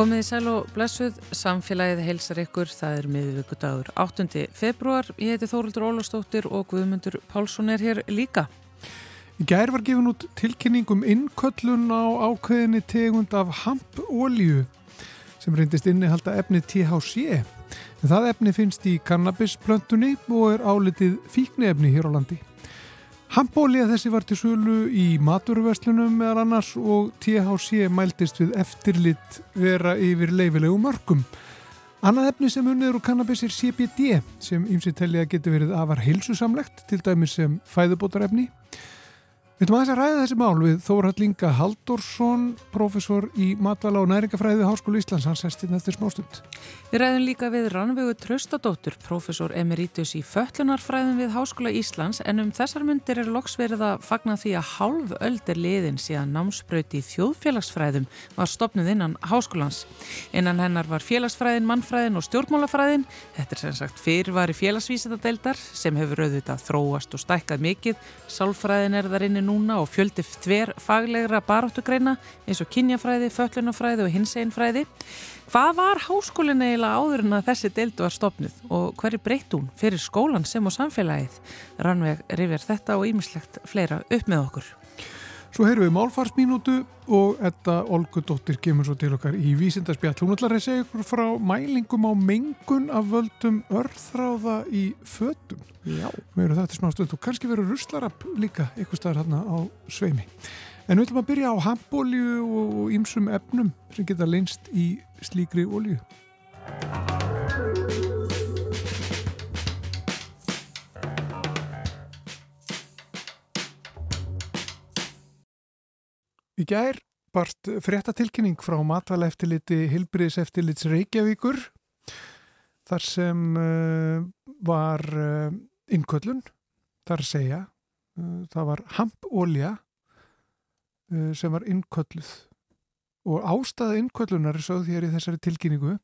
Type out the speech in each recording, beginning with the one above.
Komið í sæl og blessuð, samfélagið heilsar ykkur, það er miðvíkudagur 8. februar, ég heiti Þóruldur Ólastóttir og Guðmundur Pálsson er hér líka. Í gær var gefin út tilkynning um innköllun á ákveðinni tegund af hampolju sem reyndist innihalda efni THC. En það efni finnst í kannabisplöntunni og er álitið fíknefni hér á landi. Hampolja þessi var til sölu í maturverslunum meðal annars og THC mæltist við eftirlit vera yfir leifilegu mörgum. Annað efni sem unnið úr kannabis er CBD sem ymsi telli að geti verið afar heilsusamlegt til dæmis sem fæðubótarefni Við ætlum aðeins að ræða þessi mál við Þórhald Inga Haldorsson, professor í matvala og næringafræði Háskólu Íslands, hans sestinn eftir smástund. Við ræðum líka við Rannvegu Tröstadóttur, professor emeritus í föllunarfræðin við Háskóla Íslands, en um þessar myndir er loks verið að fagna því að hálf öldir liðin síðan námsbröyti í þjóðfélagsfræðum var stopnud innan Háskólans. Innan hennar var félagsfræðin, mannfræðin og stjórnmálafræðin. Þetta er sem sagt fyrirvari félagsvísitadeildar sem hefur auðvitað þróast og stækkað mikið. Sálfræðin er þar inni núna og fjöldi þver faglegra baróttugreina eins og kynjafræði, föllunafræði og hinseinfræði. Hvað var háskólinn eiginlega áður en að þessi deildu var stopnud og hverju breytt hún fyrir skólan sem og samfélagið? Rannveg rifjar þetta og ýmislegt fleira upp með okkur. Svo heyrum við málfarsminútu og þetta Olgudóttir kemur svo til okkar í vísindarspjall. Hún ætlar að segja ykkur frá mælingum á mengun af völdum örþráða í fötum. Já. Við erum þetta smá stund og kannski verður ruslarab líka ykkur staðar hérna á sveimi. En við ætlum að byrja á hambólju og ýmsum efnum sem geta leinst í slíkri ólju. Í gær barst fréttatilkynning frá matvælaeftiliti Hilbriðseftilits Reykjavíkur þar sem uh, var uh, innköllun, þar segja, uh, það var hampolja sem var innkölluð. Og ástæða innköllunar er sögð hér í þessari tilkynningu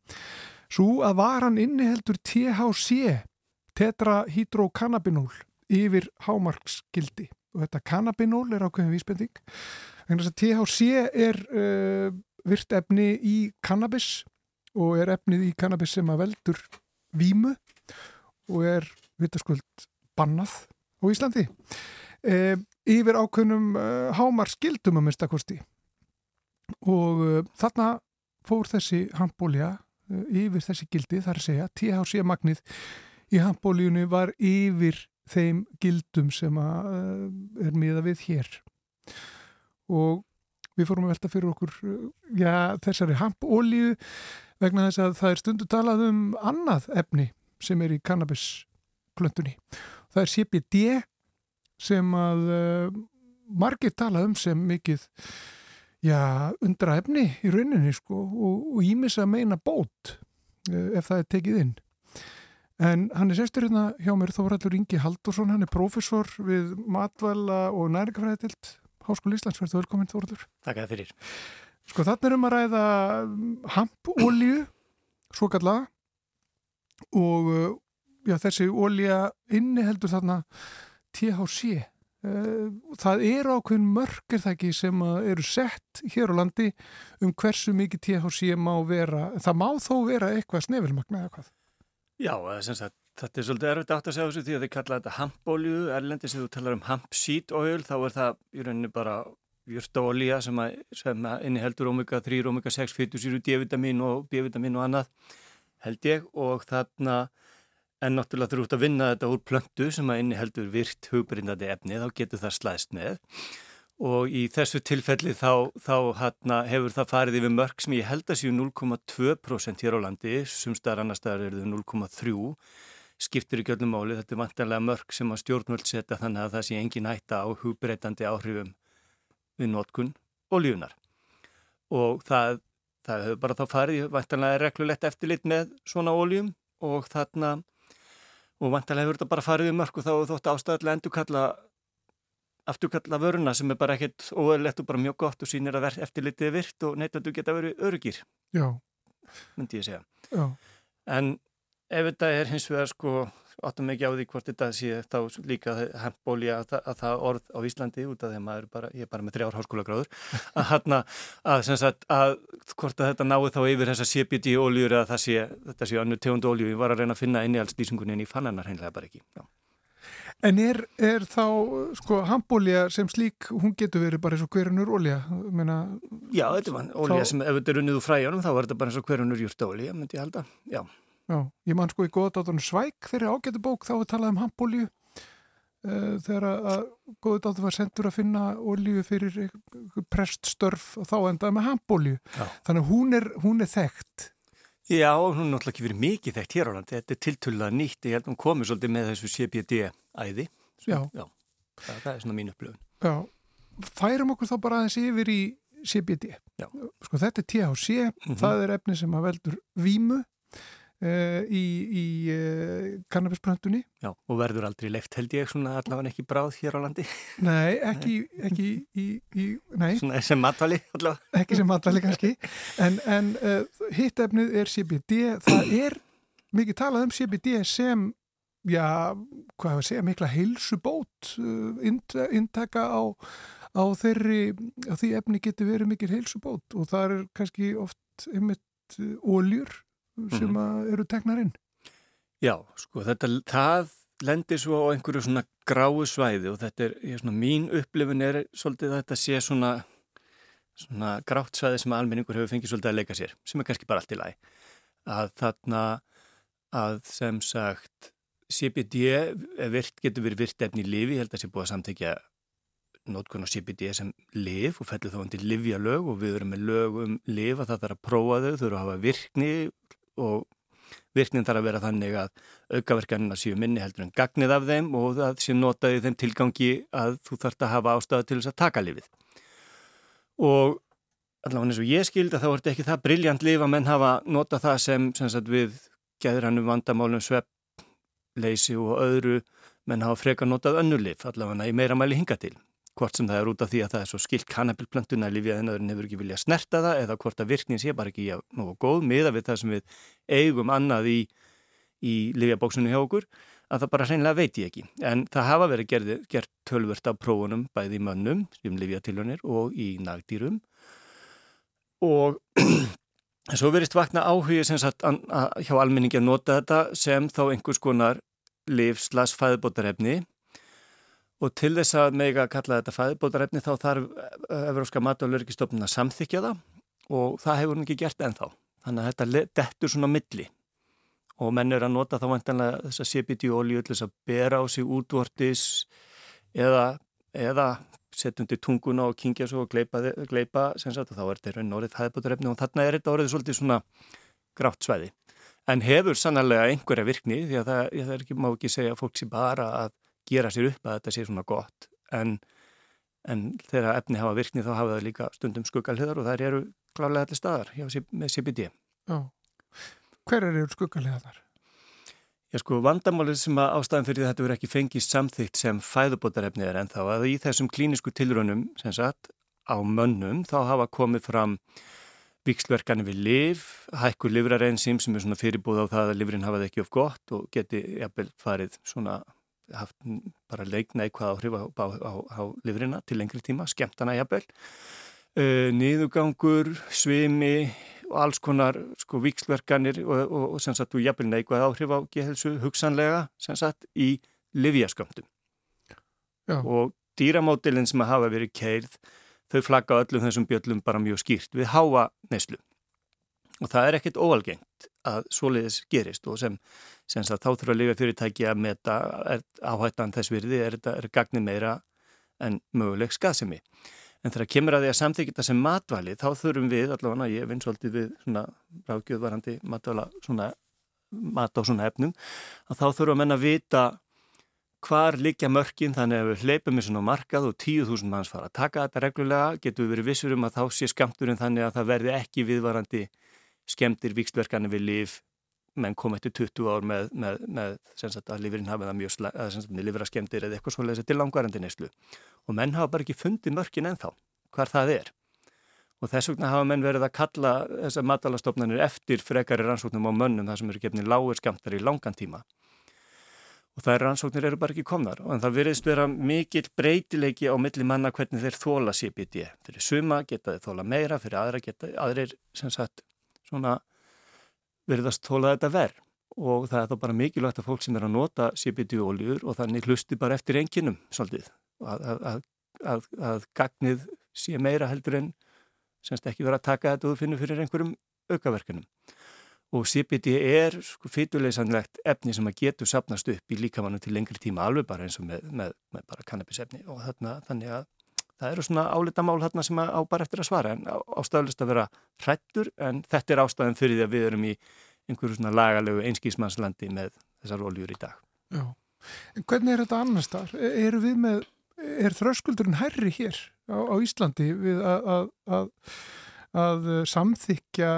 svo að varan inniheldur THC tetrahydrocannabinol yfir hámarksgildi. Og þetta cannabinol er ákveðin vísbending Þannig að THC er uh, virt efni í kannabis og er efnið í kannabis sem að veldur vímu og er vitaskvöld bannað á Íslandi. Uh, yfir ákveðnum uh, hámar skildum að minnstakosti og þarna fór þessi handbólja yfir þessi gildi þar að segja THC magnið í handbóljunni var yfir þeim gildum sem að er miða við hér og við fórum að velta fyrir okkur já, þessari hampolíu vegna þess að það er stundu talað um annað efni sem er í kannabisklöntunni. Það er CBD sem að uh, margir talað um sem mikið já, undra efni í rauninni sko og ímis að meina bót uh, ef það er tekið inn. En hann er sestur hérna hjá mér Þóraldur Ingi Haldursson, hann er profesor við matvæla og næringafræðitilt Háskóli Íslands, verður velkominn Þóraldur. Takk að fyrir. Sko þannig erum að ræða hampolju, svo kalla og já, þessi olja inni heldur þarna THC. Það eru ákveðin mörgir það ekki sem eru sett hér á landi um hversu mikið THC má vera. Það má þó vera eitthvað snefilmagna eða hvað? Já, sagt, þetta er svolítið erfitt átt að segja þessu því að þið kalla þetta hampolju, erlendi sem þú talar um hampseed oil, þá er það í rauninni bara júrtaolja sem, sem inniheldur omega 3, omega 6, fytusýru, D-vitamin og B-vitamin og annað held ég. Og þarna en náttúrulega þú ert að vinna þetta úr plöntu sem að inniheldur virt hugbrindandi efni, þá getur það slæðst með. Og í þessu tilfelli þá, þá hana, hefur það farið yfir mörg sem ég held að séu 0,2% hér á landi, sumstaðar annar staðar eru þau 0,3%, skiptir í göllum máli, þetta er vantanlega mörg sem að stjórnvöld setja þannig að það sé engin hætta á hugbreytandi áhrifum við notkun og lífunar. Og það, það hefur bara þá farið, vantanlega er reglulegt eftirlit með svona óljum og þarna, og vantanlega hefur þetta bara farið yfir mörg og þá er þótt ástæðilega endur kalla afturkalla vöruna sem er bara ekkert óæðilegt og bara mjög gott og sínir að eftirlitið virt og neittandi geta verið örugir Já myndi ég segja Já. en ef þetta er hins vegar sko áttum ekki á því hvort þetta sé þá líka hempbólja að, að það orð á Íslandi út af því að bara, ég er bara með þrjár háskóla gráður að hérna, að að hvort að þetta náðu þá yfir þessa CBD óljur eða það sé, þetta sé annu tegund ólju, ég var að reyna að finna inn í alls lýsingunni en ég fann hennar hreinlega bara ekki. Já. En er, er þá, sko, hambólja sem slík, hún getur verið bara eins og hverjunur ólja? Meina, já, þetta var ólja þá... sem, ef þetta er unnið úr fræjónum, þá er þetta bara eins og hverjunur júrta ólja, myndi ég halda, já. Já, ég man sko í góðdátunum Svæk þeirri ágættu bók, þá við talaðum um hambólju uh, þegar að góðdátunum var sendur að finna ólju fyrir preststörf og þá endaði með hambólju. Þannig að hún er, hún er þekkt Já, hún er náttúrulega ekki verið mikið þekkt hér á landi, þetta er tiltölulega nýtt, ég held að hún komið svolítið með þessu CBD-æði, já. já, það, það er svona mín upplöfun. Já, færum okkur þá bara aðeins yfir í CBD. Já. Sko þetta er THC, mm -hmm. það er efni sem að veldur vímu Uh, í, í uh, kannabisbröndunni Já, og verður aldrei leift held ég svona allavega ekki bráð hér á landi. Nei, ekki, ekki í, í, nei. Svona sem matvali allavega. Ekki sem matvali kannski. En, en uh, hitt efnið er CBD það er mikið talað um CBD sem já, hvað hefur að segja, mikla heilsubót intaka á, á þeirri á því efni getur verið mikil heilsubót. Og það er kannski oft einmitt óljur sem mm -hmm. eru tegnarinn. Já, sko, þetta, það lendir svo á einhverju svona gráu svæði og þetta er, ég, svona, mín upplifin er svolítið að þetta sé svona, svona grátt svæði sem almenningur hefur fengið svolítið að leika sér, sem er kannski bara allt í læg. Að þarna, að sem sagt, CBD virt, getur verið virt efni í lifi, ég held að það sé búið að samtækja nótkunn á CBD sem liv og fellur þá undir livjalög og við erum með lög um liv að það þarf að prófa þau, þau þurfa að hafa virkni og virknin þarf að vera þannig að aukaverkanina séu minni heldur en gagnið af þeim og það sé notaði þeim tilgangi að þú þarfst að hafa ástæðu til þess að taka lifið. Og allavega eins og ég skildi að þá er þetta ekki það brilljant lif að menn hafa nota það sem, sem sagt, við gæðrannum vandamálum sveppleysi og öðru menn hafa freka notað önnu lif allavega í meira mæli hinga til hvort sem það er út af því að það er svo skilt kannabilplantuna lífið en öðrun hefur ekki viljað snerta það eða hvort að virknin sé bara ekki nógu góð miða við það sem við eigum annað í, í lífjabóksunni hjá okkur að það bara hreinlega veit ég ekki. En það hafa verið gerði, gert tölvört af prófunum bæði í mönnum, sem lífjatilunir og í nagdýrum. Og svo verist vakna áhugi sem sagt að, að hjá almenningi að nota þetta sem þá einhvers konar livslas fæðbótarefni og til þess að mega að kalla þetta fæðbótarefni þá þarf Evróska matalörgistofnun að samþykja það og það hefur hún ekki gert ennþá. Þannig að þetta dettur svona milli og menn er að nota þá vantanlega þess að CBD-ólíu til þess að bera á sig útvortis eða, eða setjandi tunguna og kingja svo og gleipa, gleipa sagt, og þá er þetta raun orðið fæðbótarefni og þarna er þetta orðið svolítið svona grátt svæði. En hefur sannlega einhverja virkni því að það, það ekki, má ekki segja að fólk sé bara að gera sér upp að þetta sé svona gott en, en þegar efni hafa virkni þá hafa það líka stundum skuggalhiðar og þær eru klálega allir staðar hjá, með CBD. Já. Hver eru skuggalhiðar? Já sko vandamálið sem að ástæðan fyrir þetta verið ekki fengist samþygt sem fæðubótarefni er en þá að í þessum klínisku tilrönum sem sagt á mönnum þá hafa komið fram vikslverkanir við liv, hækkur livrarensým sem er svona fyrirbúð á það að livrin hafaði ekki of gott og geti jafnvel farið svona haft bara leikna eitthvað áhrif á, á, á, á livrina til lengri tíma, skemmtana jafnvel. Uh, niðugangur, svimi og alls konar sko vikslverkanir og, og, og sem sagt þú jafnvel neikvað áhrif á gehelsu hugsanlega sem sagt í livjaskömmtum og dýramótilinn sem hafa verið keirð þau flagga öllum þessum bjöllum bara mjög skýrt við háa neyslu og það er ekkert óalgengt að svoleiðis gerist og sem sem að þá þurfa að lifa fyrirtæki að meta áhættan þess virði er er gagnið meira en möguleg skaðsemi. En þegar kemur að því að samþykja þetta sem matvæli þá þurfum við, allavega ég vinn svolítið við svona rákjöðvarandi matvæla svona mat á svona efnum, að þá þurfum við að vita hvar likja mörkin þannig að við hleypum í svona markað og 10.000 manns fara að taka þetta reglulega, getur við verið vissur um að þá sé skamturinn þannig að það verði ekki viðvarandi skemtir vikstverkanir við lif menn kom eftir 20 ár með, með, með sagt, að lífurinn hafa það mjög að lífura skemmtir eða eitthvað svolítið til langvarandi neyslu. Og menn hafa bara ekki fundið mörkin ennþá hvar það er. Og þess vegna hafa menn verið að kalla þessar matalastofnanir eftir frekari rannsóknum á mönnum þar sem eru gefnið lágur skemmtar í langan tíma. Og það er rannsóknir eru bara ekki komnar og það veriðst vera mikill breytileiki á milli manna hvernig þeir þóla CBD fyrir suma geta þeir þóla meira fyrir aðra geta aðrir svona veriðast þóla þetta verð og það er þá bara mikilvægt að fólk sem er að nota CBD-óljur og þannig hlusti bara eftir enginum svolítið. Að, að, að, að gagnið sé meira heldur en semst ekki vera að taka þetta og þú finnur fyrir einhverjum aukaverkunum. Og CBD er sko fytuleysanlegt efni sem að getur sapnast upp í líkamannu til lengri tíma alveg bara eins og með, með, með bara kannabisefni og þarna, þannig að það eru svona álitamál þarna sem á bara eftir að svara en ástæðlust að vera hrættur en þetta er ástæðan fyrir því að við erum í einhverju svona lagalegu einskísmannslandi með þessar oljur í dag. Já, en hvernig er þetta annars þar? E, við með, er þröskuldurinn herri hér á, á Íslandi við að, að, að að samþykja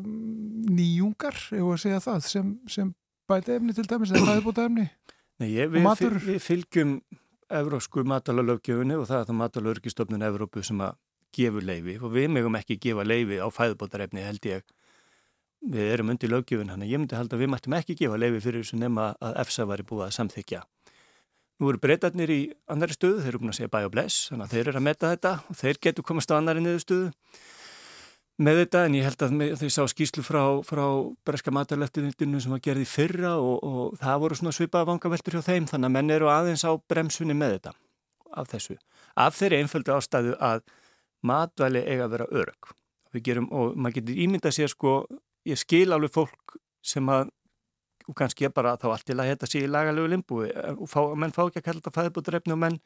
mm, nýjungar, ég voru að segja það, sem, sem bæti efni til dæmis, eða er búin efni Nei, ég, við, við fylgjum evrósku matalalögjöfunni og það er það matalörgistofnun Evrópu sem að gefur leifi og við megum ekki gefa leifi á fæðbótarefni held ég. Við erum undir lögjöfun hann ég myndi held að við mættum ekki gefa leifi fyrir þessu nema að EFSA var búið að samþykja Nú eru breytarnir í annari stöðu, þeir eru búin að segja bæ og bless, þannig að þeir eru að metta þetta og þeir getur komast á annari niður stöðu með þetta en ég held að þau sá skýslu frá, frá Breska matarleftinutinu sem var gerði fyrra og, og það voru svona svipaða vangaveltur hjá þeim þannig að menn eru aðeins á bremsunni með þetta af þessu. Af þeirri einföldu ástæðu að matvæli eiga að vera örug og maður getur ímyndað sér sko, ég skil alveg fólk sem að og kannski er bara þá allt til að þetta sé í lagalegu limbúi og fá, menn fá ekki að kalla þetta fæðbúturrefni og menn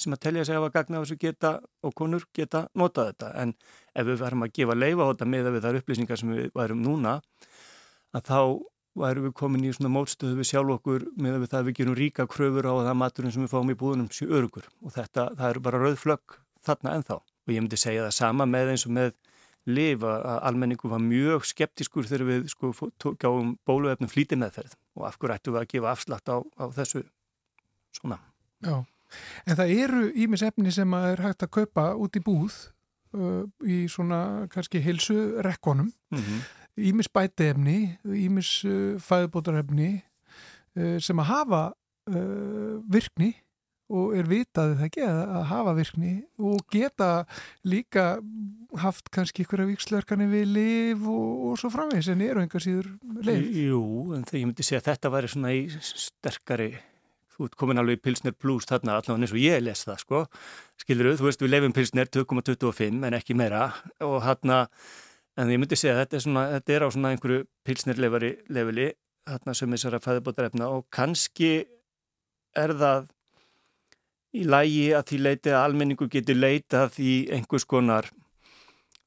sem að telja sig að gagna þessu geta og konur geta notað þetta. En ef við verðum að gefa leifa á þetta með að við þar upplýsingar sem við værum núna að þá værum við komin í svona mótstöðu við sjálf okkur með að við það við gerum ríka kröfur á það maturinn sem við fáum í búðunum sér örugur og þetta, það eru bara rauðflögg þarna ennþá. Og ég myndi segja það sama með eins og með liv að almenningu var mjög skeptiskur þegar við sko gáum bóluefnum flítið meðferð og af hverju ættu við að gefa afslátt á, á þessu svona. Já, en það eru ímis efni sem er hægt að kaupa út í búð uh, í svona kannski hilsu rekkonum, mm -hmm. ímis bætefni, ímis uh, fæðbótarefni uh, sem að hafa uh, virkni og er vitaðið það ekki að hafa virkni og geta líka haft kannski ykkur af vikslverkani við liv og, og svo framvegs en eru enga síður liv. Jú, en þegar ég myndi segja að þetta væri svona í sterkari þú ert komin alveg í Pilsner Plus þarna allavega eins og ég les það sko. Skilur þú, þú veist við lefum Pilsner 2,25 en ekki meira. Og þarna en ég myndi segja að þetta er, svona, þetta er á svona einhverju Pilsner leveli þarna sem þessar að fæða bóta og kannski er það í lægi að því leiti að almenningu getur leitað í einhvers konar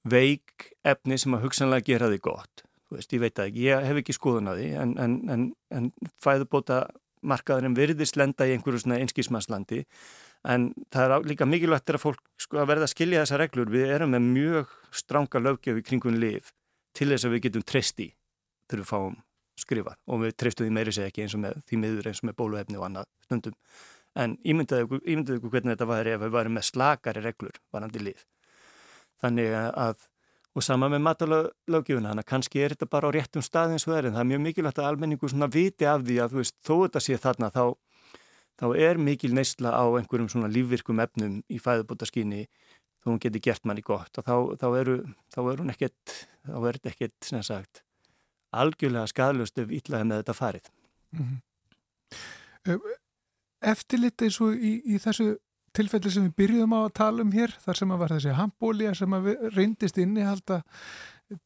veik efni sem að hugsanlega gera því gott. Þú veist, ég veit ekki, ég hef ekki skoðun að því en, en, en, en fæðubóta markaðurinn virðist lenda í einhverju svona einskísmannslandi en það er líka mikilvægt að fólk sko að verða að skilja þessa reglur. Við erum með mjög stránga löggefi kringum liv til þess að við getum treyst í þegar við fáum skrifað og við treystum því meiri seg ekki eins og með því miður eins og með bóluefni og annað stundum en ímyndaðu ykkur hvernig þetta væri ef við væri með slakari reglur varandi líf. Þannig að, og sama með matalögjöfuna, þannig að kannski er þetta bara á réttum stað eins og það er, en það er mjög mikilvægt að almenningu svona viti af því að þú veist, þó þetta sé þarna, þá, þá er mikil neysla á einhverjum svona lífvirkum efnum í fæðubótaskýni þó hún geti gert manni gott og þá, þá eru þá er hún ekkert, þá er þetta ekkert, sem sagt, algjörlega skadlust ef ítlaði með þetta farið. Mm -hmm eftirlit eins og í, í þessu tilfelli sem við byrjuðum á að tala um hér þar sem að var þessi handbólja sem að reyndist innihalda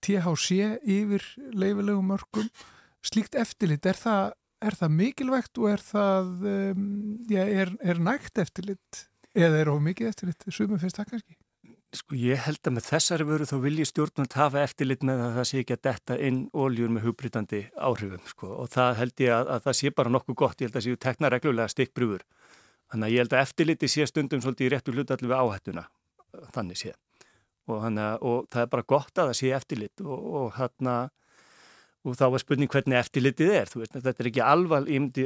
THC yfir leifilegum mörgum slíkt eftirlit, er það, er það mikilvægt og er það um, já, er, er nægt eftirlit? Eða er of mikið eftirlit, sumum finnst það kannski? Sko ég held að með þessari vöru þá vil ég stjórnund hafa eftirlit með að það sé ekki að detta inn óljur með hugbrítandi áhrifum sko. Og það held ég að, að það sé bara nokkuð gott, ég held að séu tekna reglulega stikkbrúður. Þannig að ég held að eftirliti sé stundum svolítið í réttu hlutallu við áhættuna, þannig sé. Og, hana, og það er bara gott að það sé eftirlit og, og hérna og þá var spurning hvernig eftirlitið er. Veist, þetta er ekki alvarlegt ég myndi,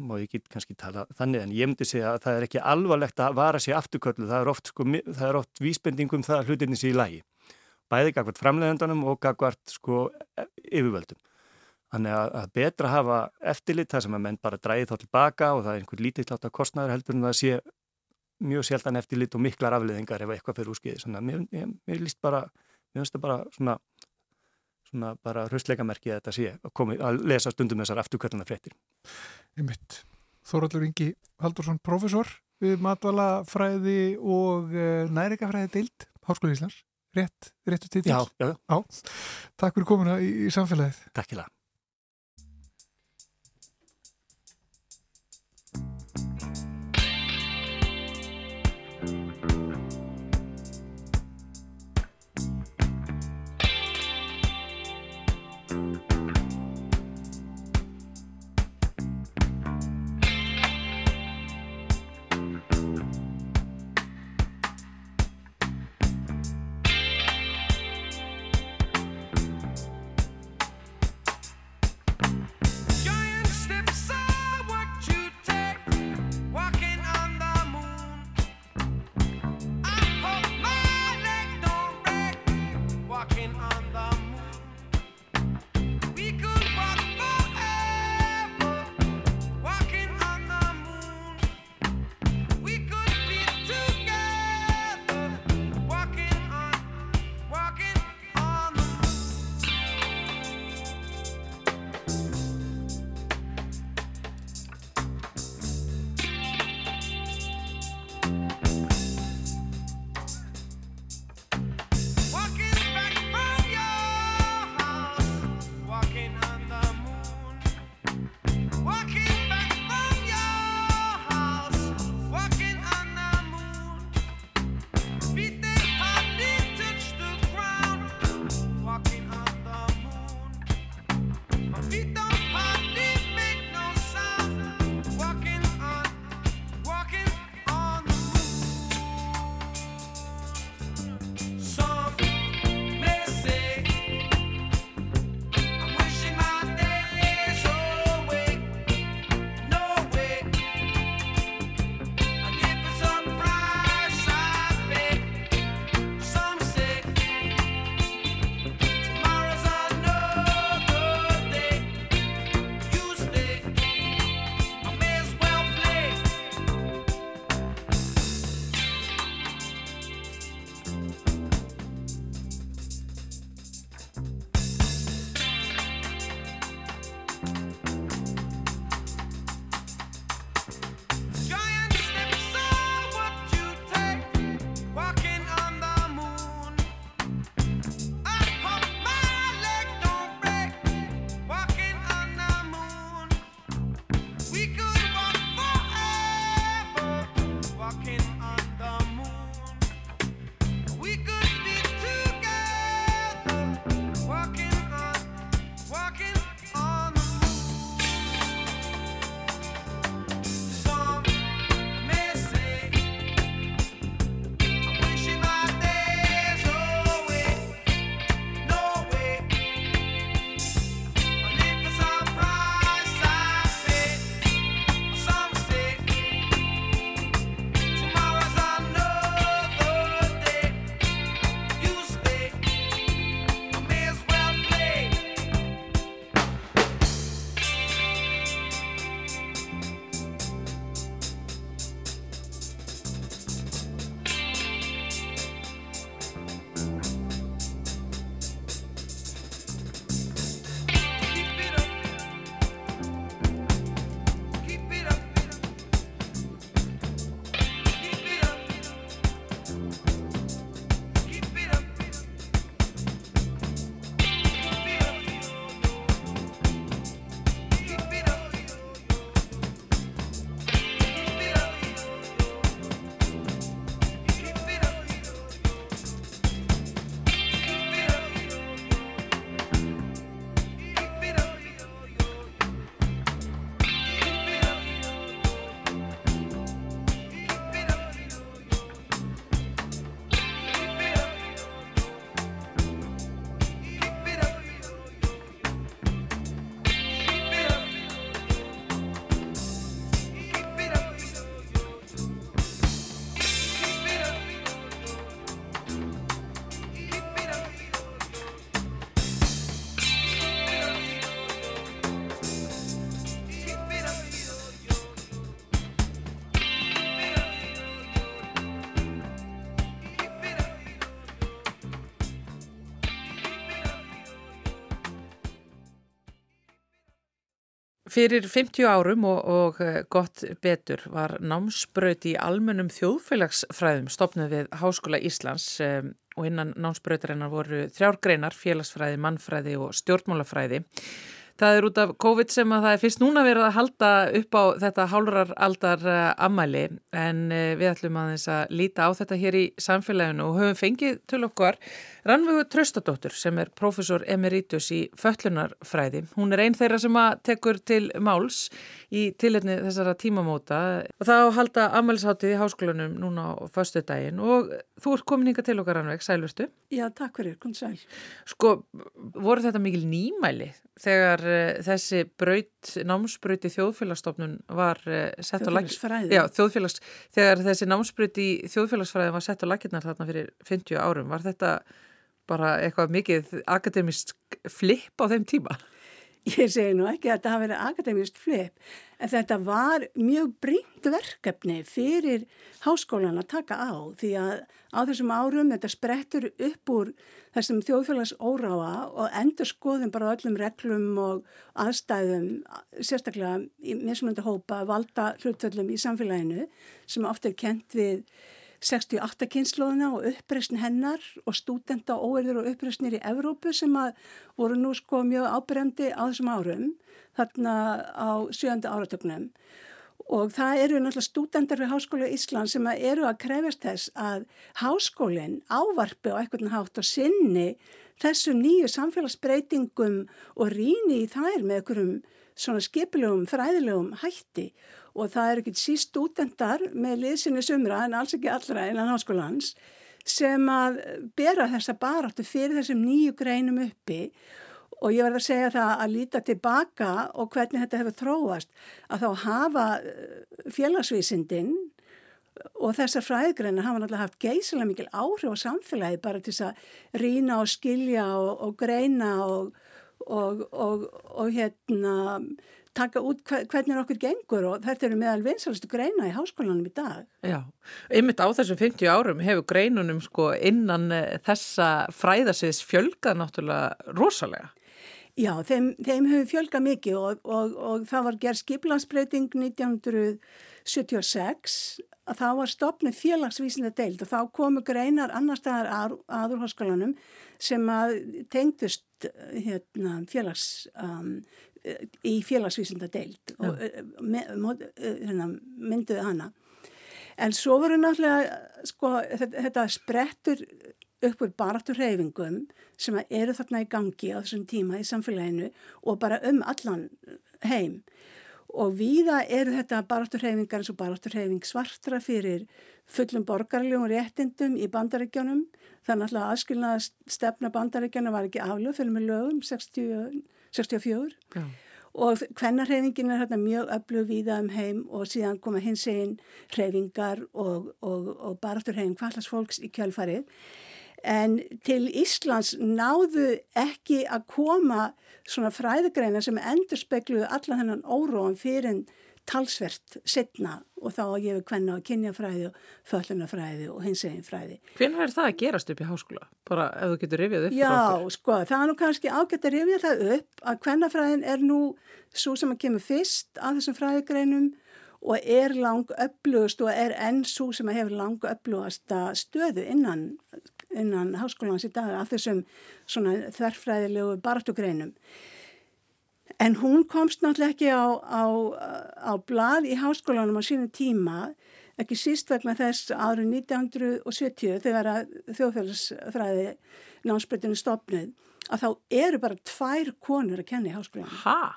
má ég ekki kannski tala þannig en ég myndi segja að það er ekki alvarlegt að vara sér afturköllu, það er oft, sko, það er oft vísbendingum það að hlutinni sé í lagi. Bæði gagvart framleðendunum og gagvart sko, yfirvöldum Þannig að, að betra hafa eftirlit þar sem að menn bara dræði þá tilbaka og það er einhver lítið klátt að kostnaður heldur en það sé mjög sjaldan eftirlit og miklar afleðingar ef eitthvað fyrir úrskiði. Svona mér, mér, mér líst bara, mér finnst það bara svona, svona bara hröstleikamerki að þetta sé að, komi, að lesa stundum þessar afturkvölduna fréttir. Einmitt. Þóraldur Ingi Haldursson, profesor við matvalafræði og uh, næringafræði deild Háskóli Íslands. Rétt, réttu títill. Já, já, já. Já. Takk fyrir komuna í, í samfélagið. Takk fyrir það. Fyrir 50 árum og, og eh, gott betur var námsbraut í almennum þjóðfélagsfræðum stopnud við Háskóla Íslands um, og innan námsbrautarinnar voru þrjárgreinar, félagsfræði, mannfræði og stjórnmálafræði. Það er út af COVID sem að það er fyrst núna verið að halda upp á þetta hálfurar aldar eh, ammæli en eh, við ætlum að þess að líta á þetta hér í samfélaginu og höfum fengið til okkar Rannvögu Tröstadóttur sem er profesor emeritus í föllunarfræði. Hún er einn þeirra sem að tekur til máls í tilitni þessara tímamóta og þá halda ammælsháttið í háskólanum núna á förstu daginn og þú ert komin hinga til okkar Rannveg, sælverstu? Já, takk fyrir, kom sæl. Sko, voru þetta mikil nýmæli þegar uh, þessi braut, námsbrauti þjóðfélagsstofnun var uh, sett á lakirnar? Þegar þessi námsbrauti þjóðfélagsfræði var sett á lakirnar þarna fyrir 50 árum, var þetta bara eitthvað mikið akademist flip á þeim tíma? Ég segi nú ekki að þetta hafi verið akademist flip, en þetta var mjög brínt verkefni fyrir háskólan að taka á því að á þessum árum þetta sprettur upp úr þessum þjóðfélags óráa og endur skoðum bara öllum reglum og aðstæðum, sérstaklega í mismunandi hópa valda hlutvöldum í samfélaginu sem ofta er kent við 68 kynnslóðina og uppreysn hennar og stúdenta óerður og uppreysnir í Evrópu sem voru nú sko mjög ábyrjandi á þessum árum þarna á sjönda áratögnum og það eru náttúrulega stúdentar við Háskóla Ísland sem eru að krefast þess að háskólinn ávarpi á eitthvað hátt og sinni þessum nýju samfélagsbreytingum og rýni í þær með einhverjum svona skipilugum, fræðilegum hætti og það er ekkert síst stúdendar með liðsynni sumra en alls ekki allra innan háskólans sem að bera þessa baráttu fyrir þessum nýju greinum uppi. Og ég verði að segja það að líta tilbaka og hvernig þetta hefur þróast að þá hafa eh, félagsvísindin og þessar fræðgreina hafa náttúrulega haft geysilega mikil áhrif á samfélagi bara til þess að rína og skilja og, og greina og, og, og hérna taka út hvernig okkur gengur og þetta eru meðal vinsalastu greina í háskólanum í dag. Já, ymmit á þessum 50 árum hefur greinunum sko innan eh, þessa fræðasiðs fjölgað náttúrulega rosalega. Já, þeim, þeim hefur fjölgað mikið og, og, og það var gerð skiplansbreyting 1976 að það var stopnið félagsvísinda deild og þá komu greinar annar staðar að, aður háskólanum sem að tengdust hérna, félags um, í félagsvísinda deild og eh, eh, hérna, mynduði hana. En svo voru náttúrulega, sko, þetta, þetta sprettur upp úr baráttur reyfingum sem eru þarna í gangi á þessum tíma í samfélaginu og bara um allan heim. Og víða eru þetta baráttur reyfingar eins og baráttur reyfing svartra fyrir fullum borgarlegum réttindum í bandaríkjónum. Þannig að aðskilnaða stefna bandaríkjónum var ekki aflöf fyrir með lögum 60 64 Já. og hvennarhefingin er hérna mjög öflug víða um heim og síðan koma hins einn hrefingar og, og, og barátturhefing fallasfólks í kjölfarið en til Íslands náðu ekki að koma svona fræðegreina sem endur spekluðu allan þennan óróan fyrir talsvert setna og þá að við hvenna á kynjafræði og föllunafræði og hins eginn fræði. Hvernig er það að gerast upp í háskóla? Bara ef þú getur rifjað upp Já, sko, það er nú kannski ágætt að rifja það upp að hvennafræðin er nú svo sem að kemur fyrst að þessum fræðigreinum og er lang upplugast og er enn svo sem að hefur lang upplugasta stöðu innan, innan háskólans í dag af þessum svona þverfræðilegu bartugreinum. En hún komst náttúrulega ekki á, á, á blad í háskólanum á sínum tíma, ekki síst vegna þess árið 1970 þegar þjóðfélagsfræði námsbreytinu stopnud, að þá eru bara tvær konur að kenna í háskólanum. Hæ?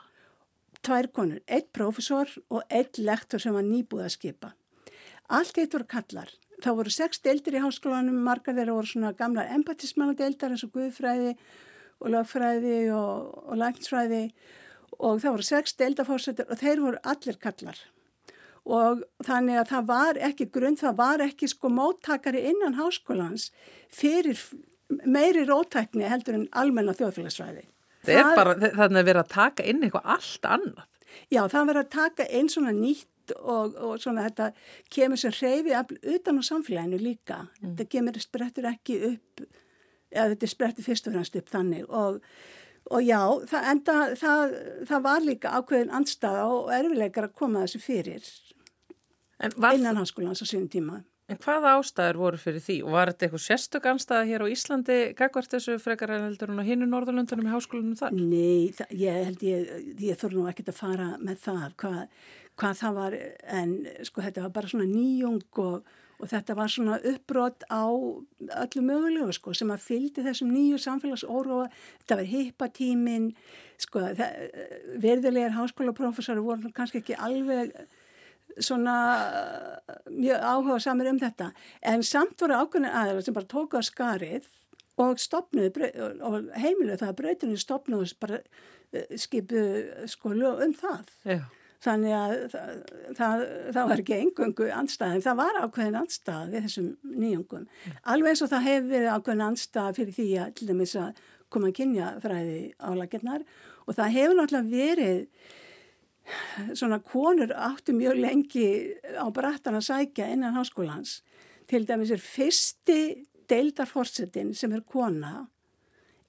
Tvær konur, eitt prófessor og eitt lektor sem var nýbúð að skipa. Allt eitt voru kallar. Þá voru sex deildir í háskólanum, margar þeirra voru svona gamla empatismannadeildar eins og guðfræði og lagfræði og, og lækningsfræði og það voru sex deildafórsetur og þeir voru allir kallar og þannig að það var ekki grunn, það var ekki sko móttakari innan háskólans fyrir meiri rótækni heldur en almenna þjóðfélagsvæði. Það er bara þannig að vera að taka inn eitthvað allt annað. Já, það verður að taka inn svona nýtt og, og svona þetta kemur sem reyfi utan á samfélaginu líka. Mm. Þetta kemur sprettur ekki upp, eða þetta sprettur fyrst og fremst upp þannig og og já, það, enda, það, það var líka ákveðin andstaða og erfilegar að koma þessu fyrir innan hanskólans á sínum tíma. En hvaða ástæður voru fyrir því? Og var þetta eitthvað sérstök anstæða hér á Íslandi gagvart þessu frekar en heldur hún á hinu Norðurlöndunum í háskólanum þar? Nei, það, ég held ég, ég þurfa nú ekkert að fara með það hvað, hvað það var en sko þetta var bara svona nýjung og, og þetta var svona uppbrott á öllu mögulegu sko sem að fyldi þessum nýju samfélagsóróa, þetta var hippatímin, sko verðilegar háskólaprofessori voru kannski ekki alveg svona mjög áhuga samir um þetta. En samt voru ákveðin aðeins sem bara tóku á skarið og stopnuði og heimiluð það að brautinu stopnuði bara skipu sko um það. Já. Þannig að það, það, það var ekki engöngu andstæðin, það var ákveðin andstæð við þessum nýjungum mm. alveg eins og það hefur verið ákveðin andstæð fyrir því að til dæmis að koma að kynja fræði álaginnar og það hefur náttúrulega verið svona konur áttu mjög lengi á brattan að sækja innan háskólans. Til dæmis er fyrsti deildarforsetin sem er kona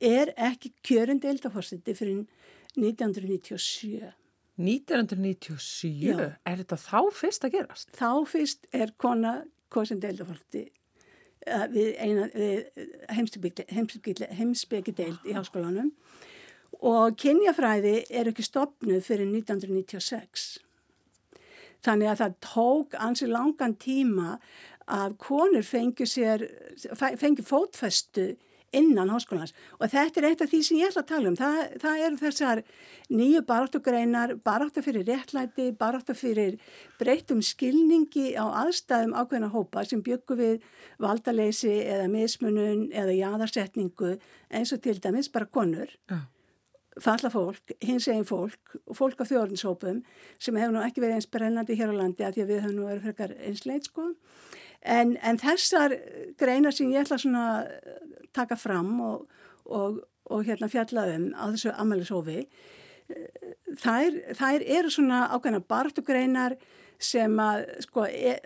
er ekki kjörun deildarforseti fyrir 1997. 1997? Já. Er þetta þá fyrst að gerast? Þá fyrst er kona kosin deildarforseti við, við heimsbyggi deild í háskólanum og kynjafræði er ekki stopnuð fyrir 1996. Þannig að það tók ansi langan tíma að konur fengi, sér, fengi fótfestu innan háskólans og þetta er eitt af því sem ég ætla að tala um. Það, það eru þessar nýju baráttugreinar, barátta fyrir réttlæti, barátta fyrir breytum skilningi á aðstæðum ákveðna hópa sem byggur við valdaleysi eða mismunun eða jáðarsetningu eins og til dæmis bara konur. Já falla fólk, hins eginn fólk fólk á þjórninsópum sem hefur nú ekki verið eins brennandi hér á landi að því að við höfum nú verið frekar einsleit sko en, en þessar greinar sem ég ætla svona taka fram og, og, og hérna fjalla um á þessu amalisófi þær, þær eru svona ákveðna bartugreinar sem að sko e,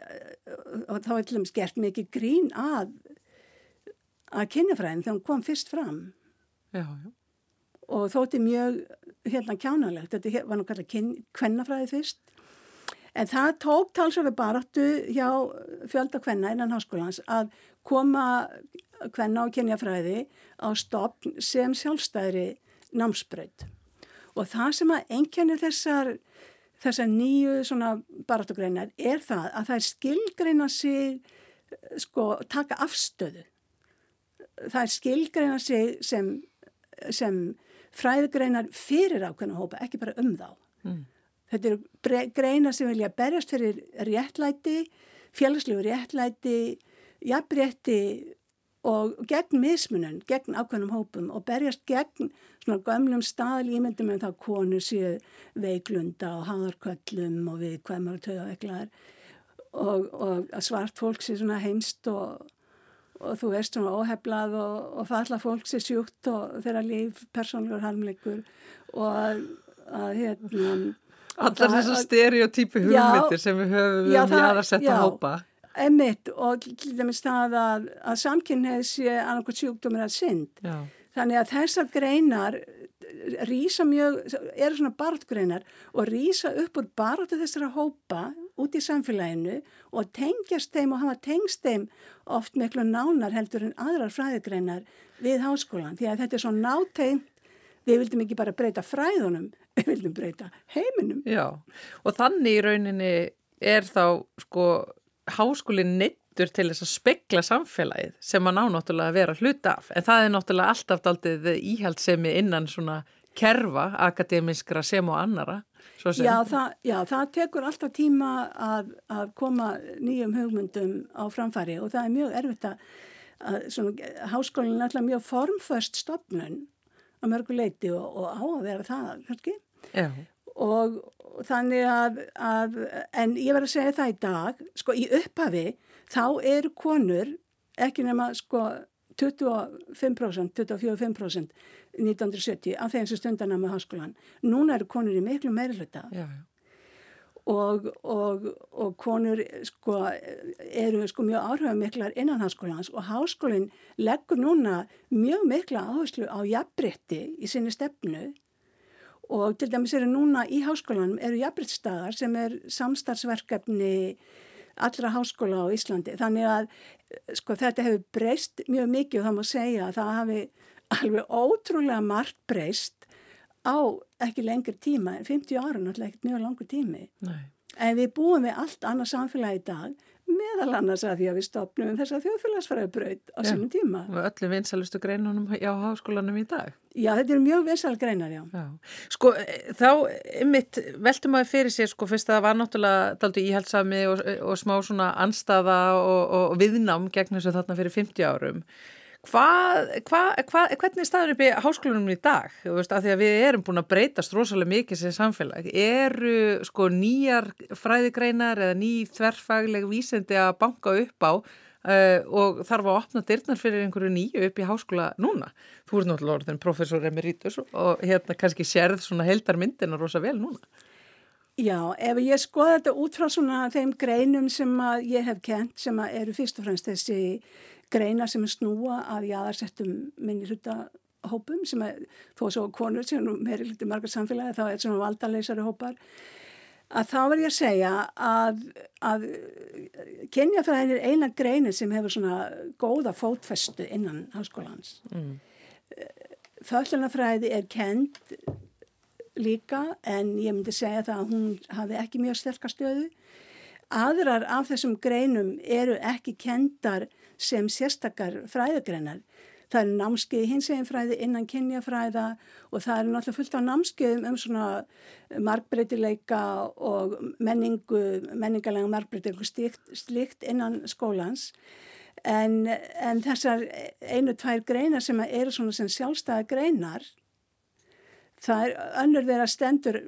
og þá er til dæmis gert mikið grín að að kynjafræðin þegar hún kom fyrst fram. Já, já. Og þótti mjög hérna kjánalegt, þetta var nú kallað kvennafræði fyrst en það tók talsverðu baráttu hjá fjölda kvenna innan háskólans að koma kvenna á kynjafræði á stopn sem sjálfstæðri námsbreyt og það sem að enkenni þessar þessar nýju baráttugreinar er það að það er skilgreina sig sko taka afstöðu það er skilgreina sig sem sem fræðgreinar fyrir ákveðna hópa, ekki bara um þá. Mm. Þetta eru greinar sem vilja berjast fyrir réttlæti, félagslegu réttlæti, jafnrétti og gegn mismunum, gegn ákveðnum hópum og berjast gegn svona gömlum staðlýmyndum en þá konur séu veiklunda og háðarköllum og við hvað maður töða veiklaðar og, og svart fólk sé svona heimst og og þú veist svona óheflað og, og falla fólk sér sjúkt og þeirra líf persónlegur harmleikur og að hérna Allar þessar stereotypi hugmyndir sem við höfum já, um jáðarsetta hópa. Emitt og til dæmis það að, að samkynneið sé annarkot sjúkdómir að synd. Já. Þannig að þessar greinar rýsa mjög, eru svona barndgreinar og rýsa upp úr barndu þessara hópa út í samfélaginu og tengjast þeim og hafa tengst þeim oft miklu nánar heldur en aðrar fræðigreinar við háskólan því að þetta er svo nátegn við vildum ekki bara breyta fræðunum við vildum breyta heiminum. Já, og þannig í rauninni er þá sko háskólinn nittur til þess að spekla samfélagið sem að ná náttúrulega að vera hluta af. En það er náttúrulega alltaf daldið íhaldsemi innan svona kerfa akademiskra sem og annara Já það, já, það tekur alltaf tíma að, að koma nýjum hugmyndum á framfæri og það er mjög erfitt að, að svona, háskólinn er alltaf mjög formförst stopnun á mörgu leiti og, og á að vera það, kannski. Og, og þannig að, að, en ég verð að segja það í dag, sko í upphafi þá eru konur ekki nema sko 25%, 24-25% 1970 af þeim sem stundan á með háskólan. Núna eru konur í miklu meiri hluta. Já, já. Og, og, og konur sko, eru sko mjög áhrifamiklar innan háskólans og háskólinn leggur núna mjög mikla áherslu á jafnbrytti í sinni stefnu. Og til dæmis eru núna í háskólanum eru jafnbryttstaðar sem er samstarfsverkefni allra háskóla á Íslandi. Þannig að sko, þetta hefur breyst mjög mikið og það má segja að það hafi alveg ótrúlega margt breyst á ekki lengri tíma en 50 ára náttúrulega ekkert mjög langur tími Nei. en við búum við allt annað samfélagi í dag meðal annars að því að við stopnum um þess að þjóðfélagsfræðabraut á sínum tíma. Og öllu vinsalustu greinunum á háskólanum í dag. Já, þetta eru mjög vinsal greinar, já. já. Sko, þá, mitt, veltum að fyrir sér, sko, fyrst að það var náttúrulega daldi íhaldsami og, og smá svona anstaða og, og viðnám gegn þessu þarna fyrir 50 árum. Hvað, hvað, hvað, hvernig er staður upp í háskólanum í dag? Þú veist, að því að við erum búin að breytast rosalega mikið sem samfélag. Eru sko nýjar fræðigreinar eða ný þverfagleg vísendi að banka upp á uh, og þarf að opna dyrnar fyrir einhverju nýju upp í háskóla núna? Þú ert náttúrulega orðin professor emeritus og hérna kannski sérð svona heldarmyndina rosa vel núna. Já, ef ég skoða þetta út frá svona þeim greinum sem ég hef kent sem eru fyrst og fremst þessi greina sem snúa að jáðarsettum minni hluta hópum sem er þó svo konur sem er meiri hluti margar samfélagi þá er svona valdaleysari hópar að þá verður ég að segja að, að kynjafræðin er eina greinir sem hefur svona góða fótfestu innan háskólans mm. Föllunafræði er kend líka en ég myndi segja það að hún hafi ekki mjög sterkastöðu aðrar af þessum greinum eru ekki kendar sem sérstakar fræðagreinar. Það er námskeið hins eginn fræði innan kynjafræða og það er náttúrulega fullt á námskeiðum um svona markbreytileika og menningu, menningalega markbreytileika slikt, slikt innan skólans. En, en þessar einu, tvær greinar sem eru svona sem sjálfstæða greinar, það er önnur þeirra stendur,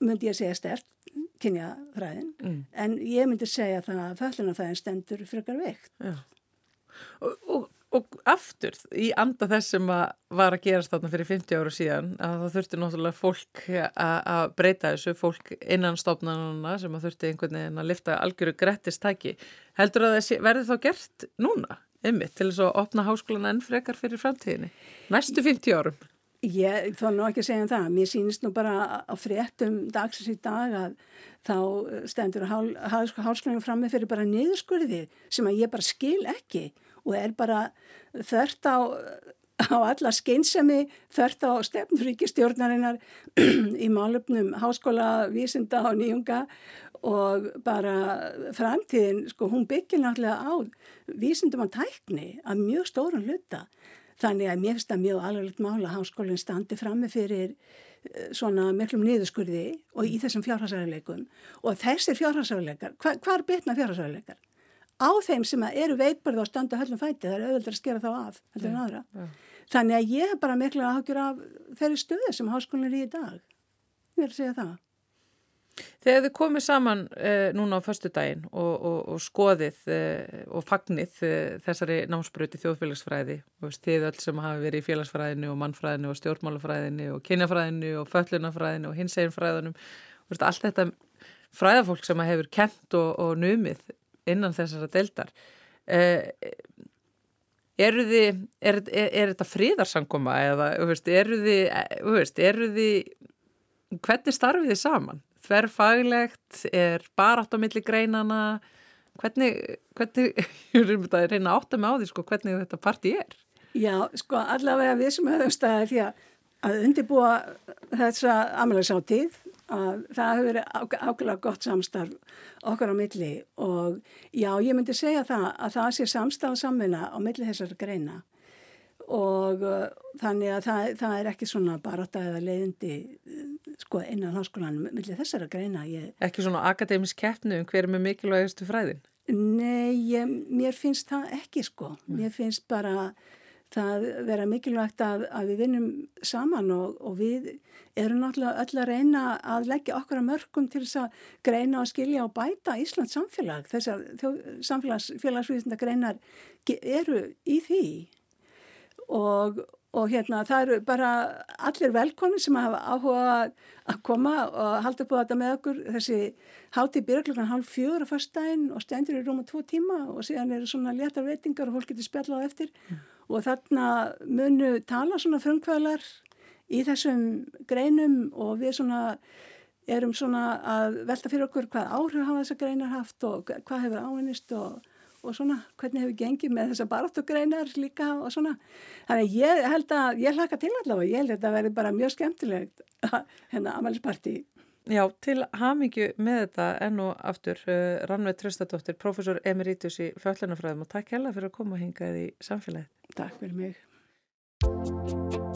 myndi ég segja stert, kynjafræðin, mm. en ég myndi segja það að föllunafræðin stendur frekar veikt. Já. Og, og, og aftur í anda þess sem að var að gerast þarna fyrir 50 ára síðan að það þurfti náttúrulega fólk að breyta þessu, fólk innan stofnanuna sem að þurfti einhvern veginn að lifta algjöru grettistæki. Heldur að það verði þá gert núna, ymmið, til þess að opna háskólan enn frekar fyrir framtíðinni? Næstu 50 árum? Ég þá nú ekki að segja um það. Mér sýnist nú bara á fréttum dagsins í dag að þá stendur háskólingum fram með fyrir bara niðurskurði sem að ég bara skil ekki og er bara þörft á, á alla skynsemi, þörft á stefnfríkistjórnarinnar í málöfnum háskóla, vísinda og nýjunga og bara framtíðin, sko, hún byggir náttúrulega á vísindum og tækni að mjög stórun hluta. Þannig að mér finnst það mjög alveglegt mála að háskólinn standi frammi fyrir eh, svona miklum niðurskurði og í þessum fjárhagsæðuleikum og þessir fjárhagsæðuleikar, hva, hvað er betna fjárhagsæðuleikar? Á þeim sem eru veitbarði og standa höllum fæti, það er auðvitað að skera þá af heldur en aðra. Ja. Þannig að ég hef bara miklu aðhuggjur af þeirri stöðu sem háskólinn er í dag. Ég vil segja það. Þegar þið komið saman eh, núna á förstu daginn og, og, og skoðið eh, og fagnið eh, þessari námsbröyti þjóðfélagsfræði og þið öll sem hafi verið í félagsfræðinu og mannfræðinu og stjórnmálafræðinu og kynjafræðinu og föllunafræðinu og hinseginfræðinum allt þetta fræðafólk sem hefur kent og, og numið innan þessara deildar. Eh, eru þið er, er, er þetta fríðarsangoma eða eru þið veist, eru þið hvernig starfið þið saman? Þverfaglegt, er bara átt á milli greinana hvernig, hvernig ég er reyna átt að með á því sko, hvernig þetta parti er. Já, sko allavega við sem höfum staðið því að undirbúa þessa amalagsáttíð að það hefur verið ákveðlega gott samstarf okkar á milli og já, ég myndi segja það að það sé samstarf samvinna á milli þessar greina og uh, þannig að það, það er ekki svona baráta eða leiðindi sko innan háskólanum milli þessara greina. Ég... Ekki svona akademisk keppnu um hver með mikilvægastu fræðin? Nei, ég, mér finnst það ekki sko. Mér finnst bara það vera mikilvægt að, að við vinnum saman og, og við erum náttúrulega öll að reyna að leggja okkar að mörgum til þess að greina og skilja og bæta Íslands samfélag. Þessar samfélagsfélagsvísinda greinar eru í því og, og hérna það eru bara allir velkonni sem hafa áhuga að koma og halda á þetta með okkur þessi háti byrja klokkan halv fjögur á fyrstæðin og stendur í rúma tvo tíma og síðan eru svona léttar veitingar og fólk getur spjallað eftir mm. Og þarna munu tala svona frumkvælar í þessum greinum og við svona erum svona að velta fyrir okkur hvað áhrif hafa þessar greinar haft og hvað hefur áhengist og og svona hvernig hefur gengið með þessar baráttugreinar líka og svona. Þannig ég held að, ég hlaka til allavega ég held að þetta verði bara mjög skemmtilegt hérna Amalisparti Já, til hamingju með þetta enn og aftur, uh, Rannveig Tröstadóttir professor Emeritus í Föllunafræðum og takk hella fyrir að koma hingað í samfélagið. Takk fyrir mig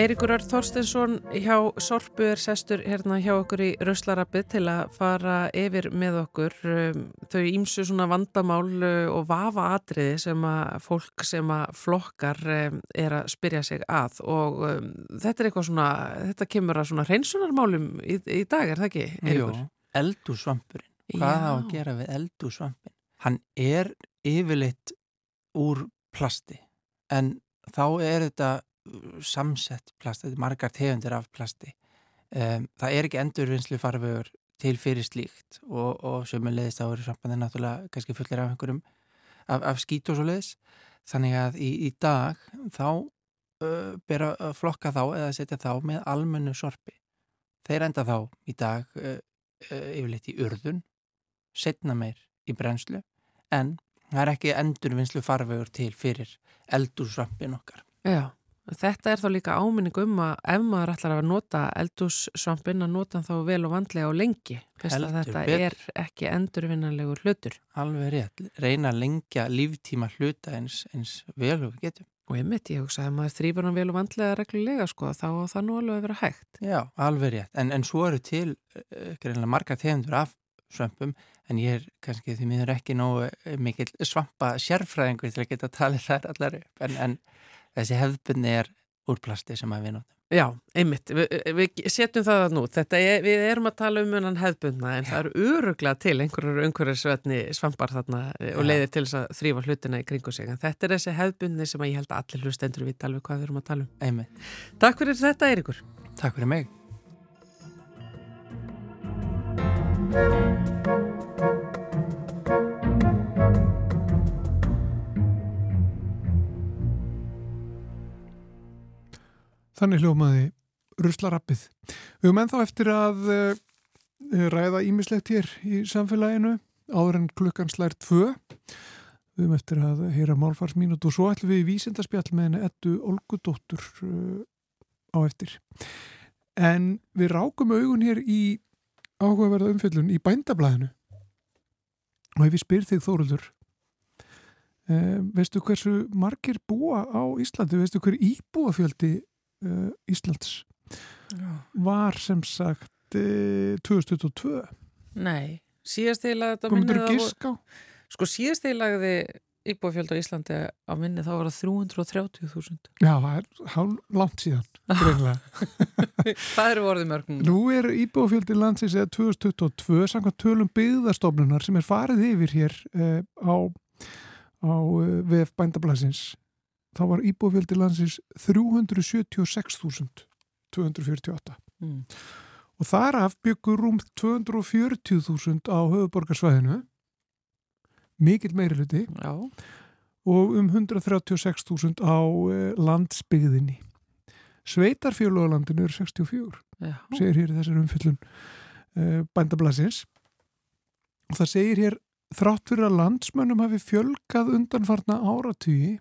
Eirikur Ör Þorstensson hjá Sorpu er sestur hérna hjá okkur í Röslarabbi til að fara yfir með okkur um, þau ímsu svona vandamál uh, og vafa atriði sem að fólk sem að flokkar um, er að spyrja sig að og um, þetta er eitthvað svona, þetta kemur að svona hreinsunarmálum í, í dag, er það ekki? Jú, eldúsvampurinn. Hvað á að gera við eldúsvampin? Hann er yfirleitt úr plasti en þá er þetta samsett plast, þetta er margar tegundir af plasti. Um, það er ekki endurvinnslu farfögur til fyrir slíkt og, og sömulegist þá eru sambandið náttúrulega kannski fullir af einhverjum af, af skít og svo leiðis. Þannig að í, í dag þá uh, ber að flokka þá eða setja þá með almennu sorpi. Þeir enda þá í dag uh, uh, yfirleitt í urðun, setna meir í brennslu en það er ekki endurvinnslu farfögur til fyrir eldursvampin okkar. Já. Þetta er þá líka áminning um að ef maður ætlar að nota eldússvampin að nota þá vel og vandlega og lengi. Heldur, þetta bet. er ekki endurvinnanlegur hlutur. Alveg rétt. Reyna að lengja líftíma hluta eins, eins vel og við getum. Og ég mitt, ég hugsa að maður þrýfur hann vel og vandlega reglulega sko, þá það nú alveg að vera hægt. Já, alveg rétt. En, en svo eru til uh, marga tegundur af svampum en ég er kannski því miður ekki nógu mikil svampa sérfræðingur til að geta talið þær allar upp en, en þessi hefðbunni er úr plasti sem að við notum. Já, einmitt, Vi, við setjum það að nú, er, við erum að tala um unan hefðbundna en Já. það eru öruglega til einhverjur umhverjusvetni svampar þarna Já. og leiðir til þess að þrýfa hlutina í kringu sig en þetta er þessi hefðbundni sem ég held að allir hlustendur tala um hvað við erum að tala um. Einmitt. Takk fyrir þetta Eirikur. Takk fyrir mig. Þannig hljómaði ruslarappið. Við höfum ennþá eftir að uh, ræða ímislegt hér í samfélaginu áður en klukkan slær tvö. Við höfum eftir að heyra málfarsmínut og svo ætlum við í vísindarspjall með henni ettu Olgudóttur uh, á eftir. En við rákum augun hér í áhugaverða umfjöldun í bændablaðinu og ef ég spyr þig Þóruldur uh, veistu hversu margir búa á Íslandi, veistu hver íbúafjöldi uh, Íslands. Já. var sem sagt uh, 2022 Nei, síðast þegar lagði þetta minnið á Sko síðast þegar lagði íbúafjöld á Íslandi á minni þá var það 330.000 Já, það er hálf langt síðan Það eru vorðið mörgum Nú er íbúafjöldi landsins eða 2022 samkvæmt tölum byggðarstofnunar sem er farið yfir hér uh, á, á uh, VF bændablasins þá var íbúfjöldi landsins 376.248 mm. og þar af byggur rúm 240.000 á höfuborgarsvæðinu mikill meiri hluti Já. og um 136.000 á eh, landsbyggðinni Sveitarfjöluðalandinu er 64 Já. segir hér þessar umfyllun eh, bændablasins og það segir hér þrátt fyrir að landsmönnum hafi fjölgað undanfarna áratugji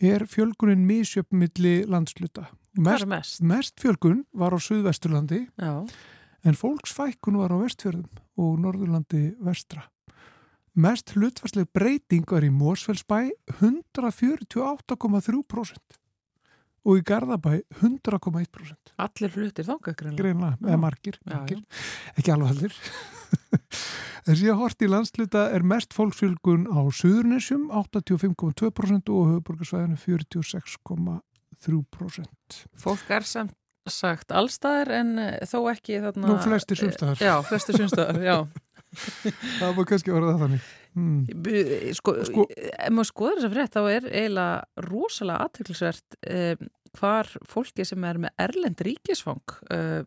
er fjölgunin mísjöfn milli landsluta. Mest, mest? mest fjölgun var á Suðvesturlandi Já. en fólksfækkun var á Vestfjörðum og Norðurlandi vestra. Mest hlutvarsleg breyting var í Mósfellsbæ 148,3% og í Garðabæ 100,1%. Allir hlutir þánga greinlega. Greinlega, eða margir, margir. ekki alveg allir. Þessi að hort í landsluta er mest fólksfjölgun á Suðurnesjum 85,2% og höfuborgarsvæðinu 46,3%. Fólk er samt sagt allstaðar en eh, þó ekki þarna... Nú flestir sumstaðar. Já, flestir sumstaðar, já. það búið kannski að vera það þannig. Mm. Sko, sko, ef maður skoður þess að frétt þá er eiginlega rosalega aðtöklusvert eh, hvar fólki sem er með erlend ríkisfang eh,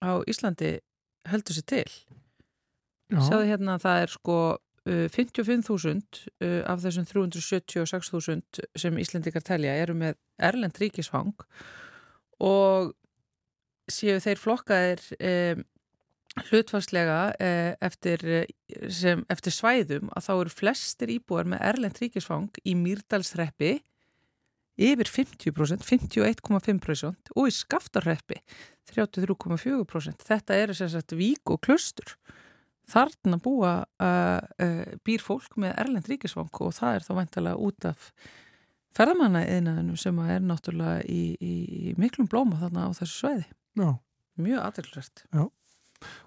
á Íslandi heldur sér til. Sjáðu hérna að það er sko 55.000 uh, uh, af þessum 376.000 sem Íslendikar telja eru með Erlend ríkisfang og séu þeir flokkaðir um, hlutvarslega uh, eftir, sem, eftir svæðum að þá eru flestir íbúar með Erlend ríkisfang í Mýrdalsreppi yfir 50%, 51,5% og í Skaftarreppi 33,4%. Þetta eru sagt vík og klustur þarna búa uh, uh, býr fólk með Erlend ríkisvang og það er þá vantilega út af ferðamanna einaðinu sem er náttúrulega í, í, í miklum blóma þarna á þessu sveiði. Já. Mjög aðrilsvært. Já.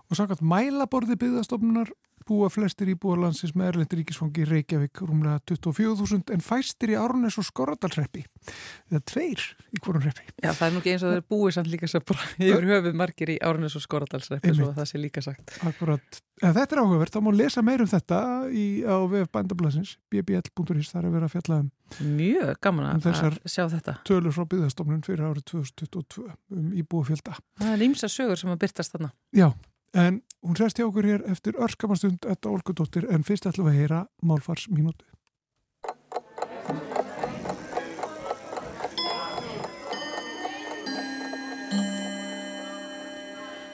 Og sakast mælaborði byggðastofnunar búa flestir íbúarlandsins með erlendir ríkisfangi í Reykjavík rúmlega 24.000 en fæstir í Árnes og Skorradalsreppi. Það er tveir í hvorum reppi. Já, það er nú ekki eins og það er búið samt líka bara yfir höfuð margir í Árnes og Skorradalsreppi svo að það sé líka sagt. Akkurat. En þetta er áhugavert, þá má lesa meir um þetta í, á vef bændablasins bbl.is, það er að vera að fjalla um Mjög gaman um að sjá þetta. Tölur frá byggðastofnun fyrir árið 2022 um íbúafjölda. Það En hún sérst hjá okkur hér eftir örskamastund þetta Olgudóttir en fyrst ætlum við að heyra málfars mínútu.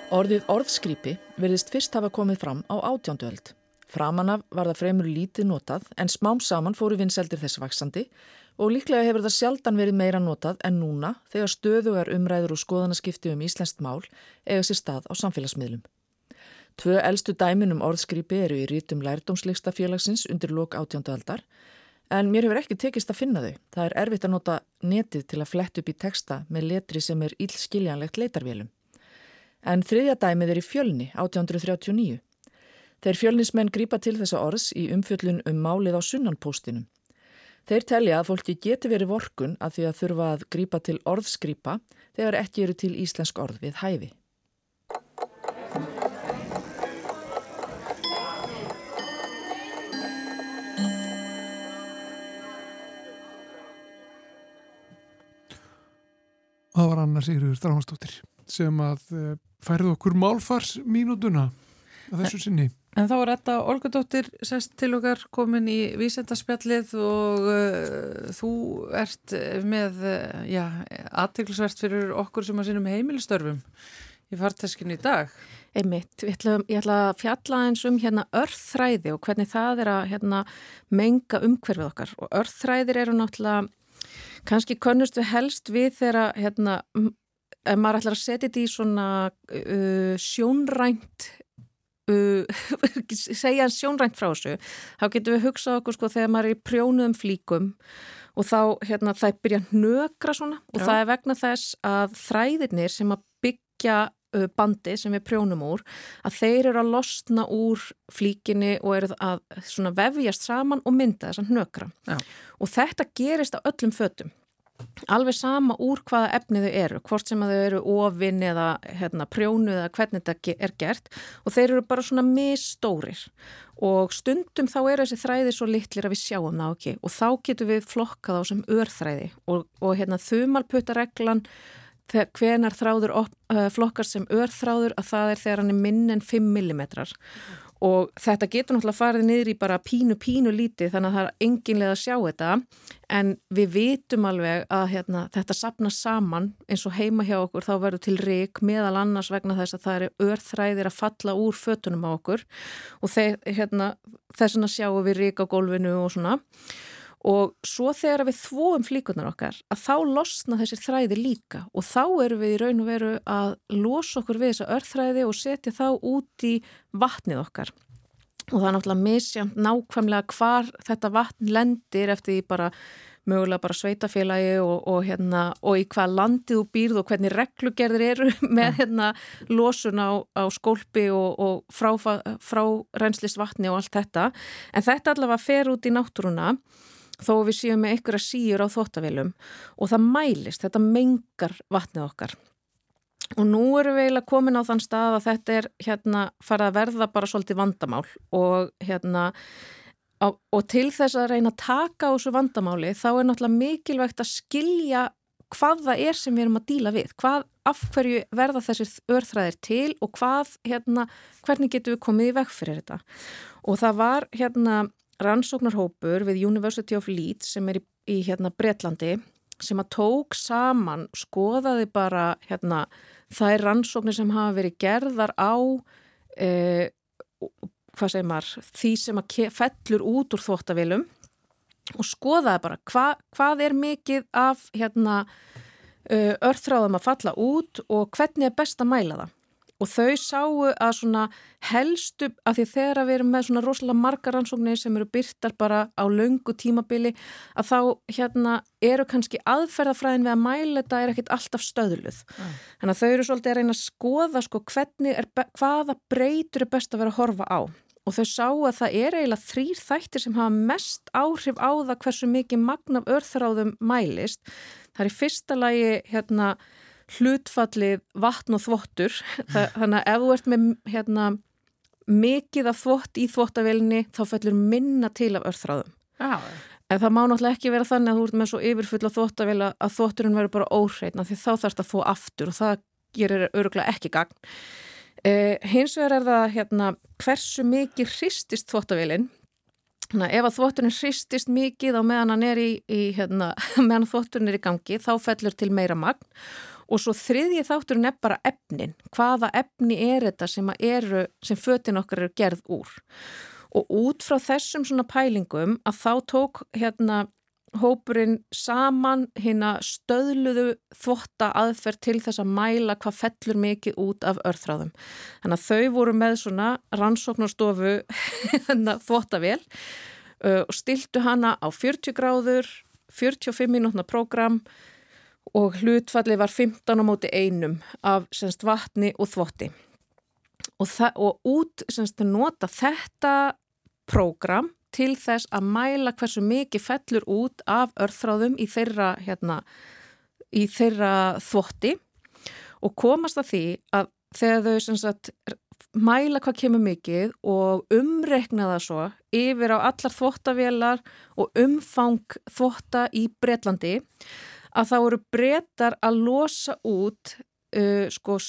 Orðið orðskripi verðist fyrst hafa komið fram á átjánduöld. Framanaf var það fremur lítið notað en smám saman fóru vinseldir þess vaksandi og líklega hefur það sjaldan verið meira notað en núna þegar stöðugar umræður og skoðanaskipti um íslenskt mál eiga sér stað á samfélagsmiðlum. Tvö eldstu dæmin um orðskripi eru í rítum lærdómsleiksta félagsins undir lok átjándualdar en mér hefur ekki tekist að finna þau. Það er erfitt að nota netið til að flett upp í texta með letri sem er ílskiljanlegt leitarvélum. En þriðja dæmið er í fjölni 1839. Þeir fjölnismenn grýpa til þessa orðs í umfjöllun um málið á sunnanpóstinum. Þeir telja að fólki geti verið vorkun að því að þurfa að grýpa til orðskrýpa þegar ekki eru til íslensk orð við hæfi. Það var Anna Sigurður Dráhansdóttir sem að uh, færði okkur málfars mínútuna að þessu sinni. En þá er þetta Olgadóttir sest til okkar komin í vísendarspjallið og uh, þú ert með, uh, já, aðteglisvert fyrir okkur sem að sinum heimilistörfum í farteskinu í dag. Einmitt, ætla, ég ætla að fjalla eins um hérna örþræði og hvernig það er að hérna, menga umhverfið okkar og örþræðir eru náttúrulega kannski könnust við helst við þegar hérna, ef maður ætlar að setja þetta í svona uh, sjónrænt uh, segja sjónrænt frá þessu þá getum við hugsað okkur sko þegar maður er í prjónuðum flíkum og þá hérna það er byrjað nökra svona og Já. það er vegna þess að þræðirnir sem að byggja bandi sem við prjónum úr að þeir eru að losna úr flíkinni og eru að vefjast saman og mynda þess að nökra Já. og þetta gerist á öllum fötum. Alveg sama úr hvaða efni þau eru hvort sem þau eru ofinn eða hérna, prjónu eða hvernig þetta er gert. Og þeir eru bara svona misstórir. Og stundum þá er þessi þræði svo litlir að við sjáum það ok. Og þá getum við flokkað á sem örþræði. Og, og hérna þumalputtareglan hvenar þráður op, uh, flokkar sem örþráður að það er þegar hann er minn en 5 mm og þetta getur náttúrulega farið niður í bara pínu pínu lítið þannig að það er enginlega að sjá þetta. En við vitum alveg að hérna, þetta sapna saman. Eins og heima hjá okkur þá verður til reik meðal annars vegna þess að það eru örþræðir að falla úr fötunum á okkur. Og þeir, hérna, þess að sjáum við reik á gólfinu og svona og svo þegar við þvóum flíkunar okkar að þá losna þessir þræði líka. Og þá erum við í raun og veru að losa okkur við þessa örþræði og setja þá út í vatnið okkar. Og það er náttúrulega misjamt nákvæmlega hvar þetta vatn lendir eftir því bara mögulega bara sveitafélagi og, og, hérna, og í hvað landið þú býrð og hvernig reglugerðir eru með hérna, losun á, á skólpi og, og frá, frá reynslist vatni og allt þetta. En þetta allavega fer út í náttúruna þó við séum með einhverja síur á þóttavilum og það mælist, þetta mengar vatnið okkar. Og nú erum við eiginlega komin á þann stað að þetta er hérna farið að verða bara svolítið vandamál og hérna á, og til þess að reyna að taka á þessu vandamáli þá er náttúrulega mikilvægt að skilja hvað það er sem við erum að díla við, hvað, af hverju verða þessir örþræðir til og hvað, hérna, hvernig getum við komið í veg fyrir þetta. Og það var hérna rannsóknarhópur við University of Leeds sem er í, í hérna Breitlandi sem að tók saman, skoðaði bara hérna þær rannsóknir sem hafa verið gerðar á eh, hvað segir maður, því sem að fellur út úr þóttavilum og skoðaði bara hva, hvað er mikið af hérna örþráðum að falla út og hvernig er best að mæla það og þau sáu að svona helstu, af því þegar við erum með svona rosalega margar rannsóknir sem eru byrtar bara á laungu tímabili að þá hérna eru kannski aðferðafræðin við að mæla þetta er ekkit alltaf stöðluð. Mm. Þannig að þau eru svolítið að reyna að skoða sko hvernig er, hvaða breytur er best að vera að horfa á og þau sáu að það er eiginlega þrýr þættir sem hafa mest áhrif á það hversu mikið magnaf örþráðum mælist. Það er í fyrsta lagi hérna hlutfallið vatn og þvottur. Þannig að ef þú ert með hérna, mikið af þvott í þvottavelinni þá fellur minna til af örþráðum. Ah. en það má náttúrulega ekki vera þannig að þú ert með svo yfirfulla þvottabela að þvotturinn verður bara óhreitna því þá þarfst að þvó aftur og það gerir öruglega ekki gagn. Eh, hins vegar er það hérna, hversu mikið hristist þvottavelin Þannig að ef að þvotturinn hristist mikið á meðan hann er í, í hérna, meðan þvotturinn er í gangi þá fellur til meira magn og svo þriðji þátturinn er bara efnin, hvaða efni er þetta sem, eru, sem fötin okkar eru gerð úr og út frá þessum svona pælingum að þá tók hérna hópurinn saman hérna stöðluðu þvotta aðferð til þess að mæla hvað fellur mikið út af örþráðum. Þannig að þau voru með svona rannsóknarstofu hérna, þvottavél uh, og stiltu hana á 40 gráður, 45 minútna prógram og hlutfalli var 15 á móti einum af semst, vatni og þvotti. Og, og út semst, nota þetta prógram til þess að mæla hversu mikið fellur út af örþráðum í þeirra, hérna, í þeirra þvotti og komast að því að þegar þau sagt, mæla hvað kemur mikið og umrekna það svo yfir á allar þvottavélar og umfang þvotta í Breitlandi að þá eru breytar að losa út uh, sko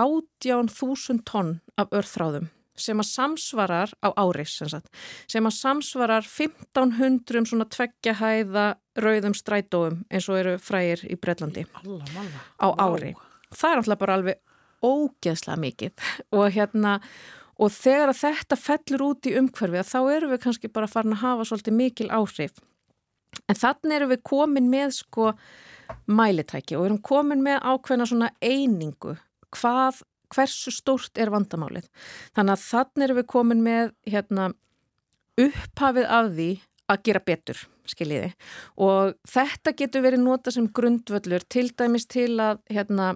átján þúsund tonn af örþráðum sem að samsvarar á áris sem að samsvarar 1500 svona tveggja hæða rauðum strætóum eins og eru frægir í Breitlandi á ári. Það er alltaf bara alveg ógeðslega mikið. Og hérna og þegar að þetta fellur út í umhverfi þá eru við kannski bara farin að hafa svolítið mikil áhrif. En þannig eru við komin með sko mælitæki og erum komin með ákveðna svona einingu hvað, hversu stórt er vandamálið. Þannig að þannig erum við komin með hérna, upphafið af því að gera betur, skiljiði. Og þetta getur verið nota sem grundvöllur til dæmis til að hérna,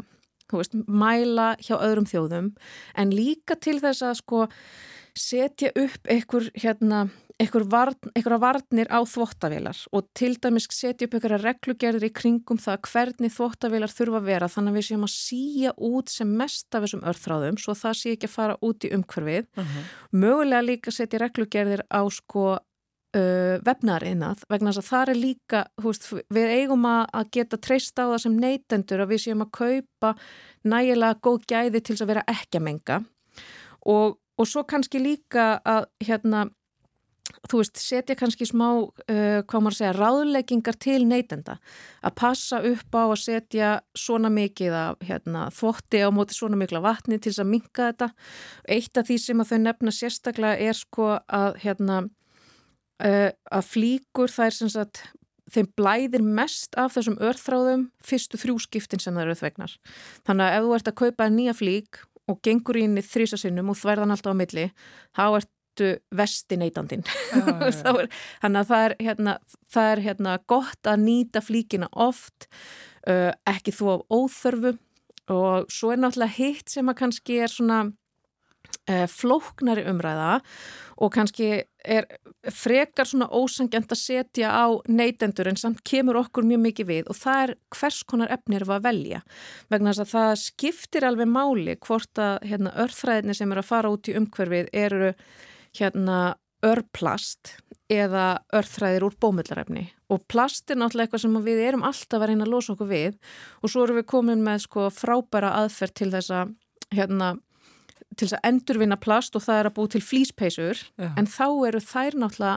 veist, mæla hjá öðrum þjóðum en líka til þess að sko setja upp einhver hérna einhverja varn, varnir á þvóttavélar og til dæmis setja upp einhverja reglugerðir í kringum það hvernig þvóttavélar þurfa að vera þannig að við séum að síja út sem mest af þessum örþráðum svo það sé ekki að fara út í umhverfið uh -huh. mögulega líka setja reglugerðir á sko uh, vefnarinnað vegna þess að það er líka veist, við eigum að geta treyst á það sem neytendur að við séum að kaupa nægilega góð gæði til að vera ekki að menga og, og svo kannski líka að hérna þú veist, setja kannski smá, uh, hvað maður segja, ráðleggingar til neytenda að passa upp á að setja svona mikið af hérna, þvotti á móti svona mikla vatni til þess að minka þetta. Eitt af því sem að þau nefna sérstaklega er sko að, hérna, uh, að flíkur það er sem sagt, þeim blæðir mest af þessum örþráðum fyrstu þrjúskiptin sem það eru þvegnar. Þannig að ef þú ert að kaupa nýja flík og gengur í þrísasinnum og þverðan alltaf á milli, þá ert ertu vesti neytandin þannig að það er, hérna, það er hérna, gott að nýta flíkina oft uh, ekki þú á óþörfu. Og svo er náttúrulega hitt sem að kannski er svona uh, flóknari umræða og kannski er frekar svona ósangjant að setja á neytendur en samt kemur okkur mjög mikið við og það er hvers konar efni eru að velja. Vegna þess að það skiptir alveg máli hvort að hérna, örþræðinni sem eru að fara út í umhverfið eru hérna örplast eða örþræðir úr bómullarefni. Og plast er náttúrulega eitthvað sem við erum alltaf að reyna að losa okkur við. Og svo erum við komin með sko frábæra aðferð til þess að hérna, til þess að endurvinna plast og það er að bú til flýspeisur Já. en þá eru þær náttúrulega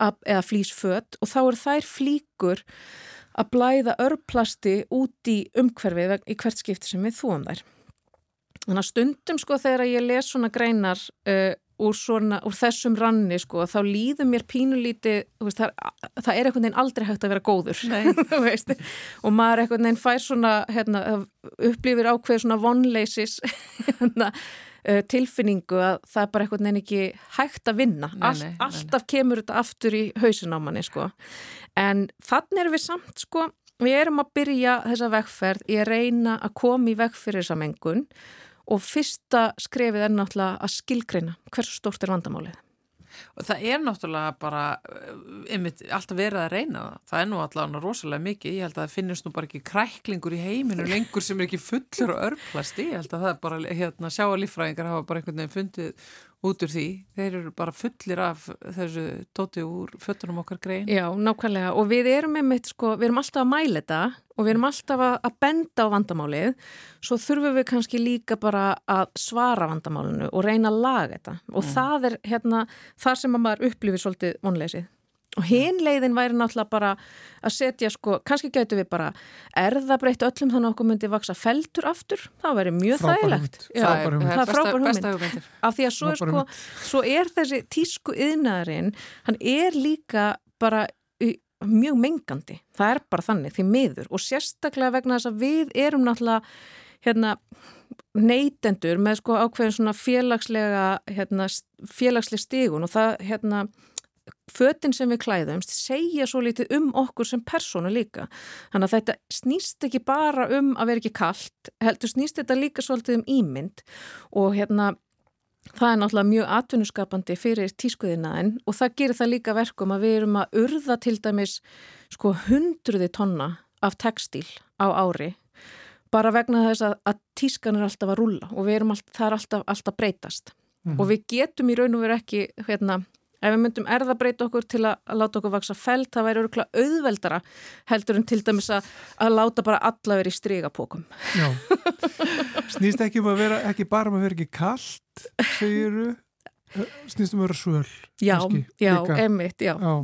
að, eða flýsföt og þá eru þær flíkur að blæða örplasti út í umhverfið í hvert skipti sem við þúum þær. Þannig að stundum sko þegar ég les svona greinar uh, úr, svona, úr þessum ranni sko, þá líður mér pínulíti veist, það, það er einhvern veginn aldrei hægt að vera góður og maður einhvern veginn fær svona hérna, upplifir ákveð svona vonleisis hérna, uh, tilfinningu að það er bara einhvern veginn ekki hægt að vinna nei, All, nei, alltaf nei. kemur þetta aftur í hausin á manni sko. en þannig erum við samt sko, við erum að byrja þessa vegferð í að reyna að koma í veg fyrir þessa mengun og fyrsta skrefið er náttúrulega að skilgreina hversu stórt er vandamálið. Og það er náttúrulega bara eh, einmitt, alltaf verið að reyna það. Það er nú allavega rosalega mikið. Ég held að það finnist nú bara ekki kræklingur í heiminu lengur sem er ekki fullur og örplasti. Ég held að það er bara, hérna, sjáalífræðingar hafa bara einhvern veginn fundið út úr því. Þeir eru bara fullir af þessu tóti úr föttunum okkar grein. Já, nákvæmlega. Og við erum einmitt, sko, við erum alltaf að mæla þetta og við erum alltaf að benda á vandamálið. Svo þurfum við kannski líka bara að svara vandamálinu og reyna að laga þetta. Og mm. það er hérna, það sem að maður upplifir svolítið vonleysið. Og hinn leiðin væri náttúrulega bara að setja sko, kannski getur við bara erðabreytt öllum þannig að okkur myndi vaksa feltur aftur, það væri mjög þægilegt. Það er frábær hugmynd. Af því að svo er, sko, svo er þessi tísku yðnaðarinn, hann er líka bara mjög mengandi. Það er bara þannig, því miður. Og sérstaklega vegna þess að við erum náttúrulega hérna, neytendur með sko ákveðin svona félagslega hérna, félagsleg stígun og það hérna fötinn sem við klæðumst segja svo litið um okkur sem persónu líka. Þannig að þetta snýst ekki bara um að vera ekki kallt, heldur snýst þetta líka svolítið um ímynd og hérna það er náttúrulega mjög atvinnuskapandi fyrir tískuðinaðin og það gerir það líka verkum að við erum að urða til dæmis sko hundruði tonna af textíl á ári bara vegna þess að, að tískan er alltaf að rúla og alltaf, það er alltaf, alltaf breytast mm -hmm. og við getum í raun og veru ekki hérna Ef við myndum erðabreita okkur til að, að láta okkur vaksa felt, það væri öruglega auðveldara heldur en til dæmis að, að láta bara alla verið í strigapókum. Já, snýst ekki um að vera, ekki bara um að vera ekki kallt, segiru, snýst um að vera svöl. Já, kannski, já, líka. emitt, já. já.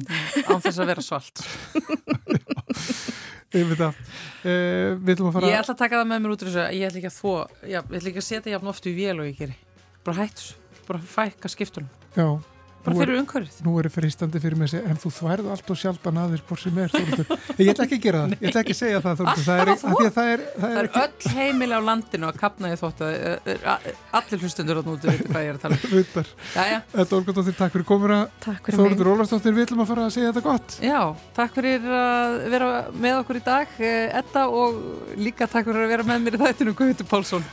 Á þess að vera svalt. Ég veit það. Uh, við ætlum að fara... Ég ætla að taka það með mér út úr þessu, ég ætla ekki að þó, já, ég ætla ekki að setja jafn oft í vél og ég geri. Bara hættus, bara fækka skiptunum. Já. Bara fyrir umhverfið. Nú er það fristandi fyrir mig að segja, en þú þværðu allt og sjaldan aðeins hvort sem er. Ég ætla ekki að gera það, ég ætla ekki að segja það. Það er, það er, það er, það er ekki... öll heimil á landinu að kapna ég þótt að allir hlustundur á nútu veitir hvað ég er að tala um. Þetta Olga-dóttir, takk fyrir komuna. Takk fyrir mig. Þorður Ólastóttir, við ætlum að fara að segja þetta gott. Já, takk fyrir að vera með okkur í dag, Edda, og líka takk fyrir að vera með mér í þættinu, Guðtur Pálsson.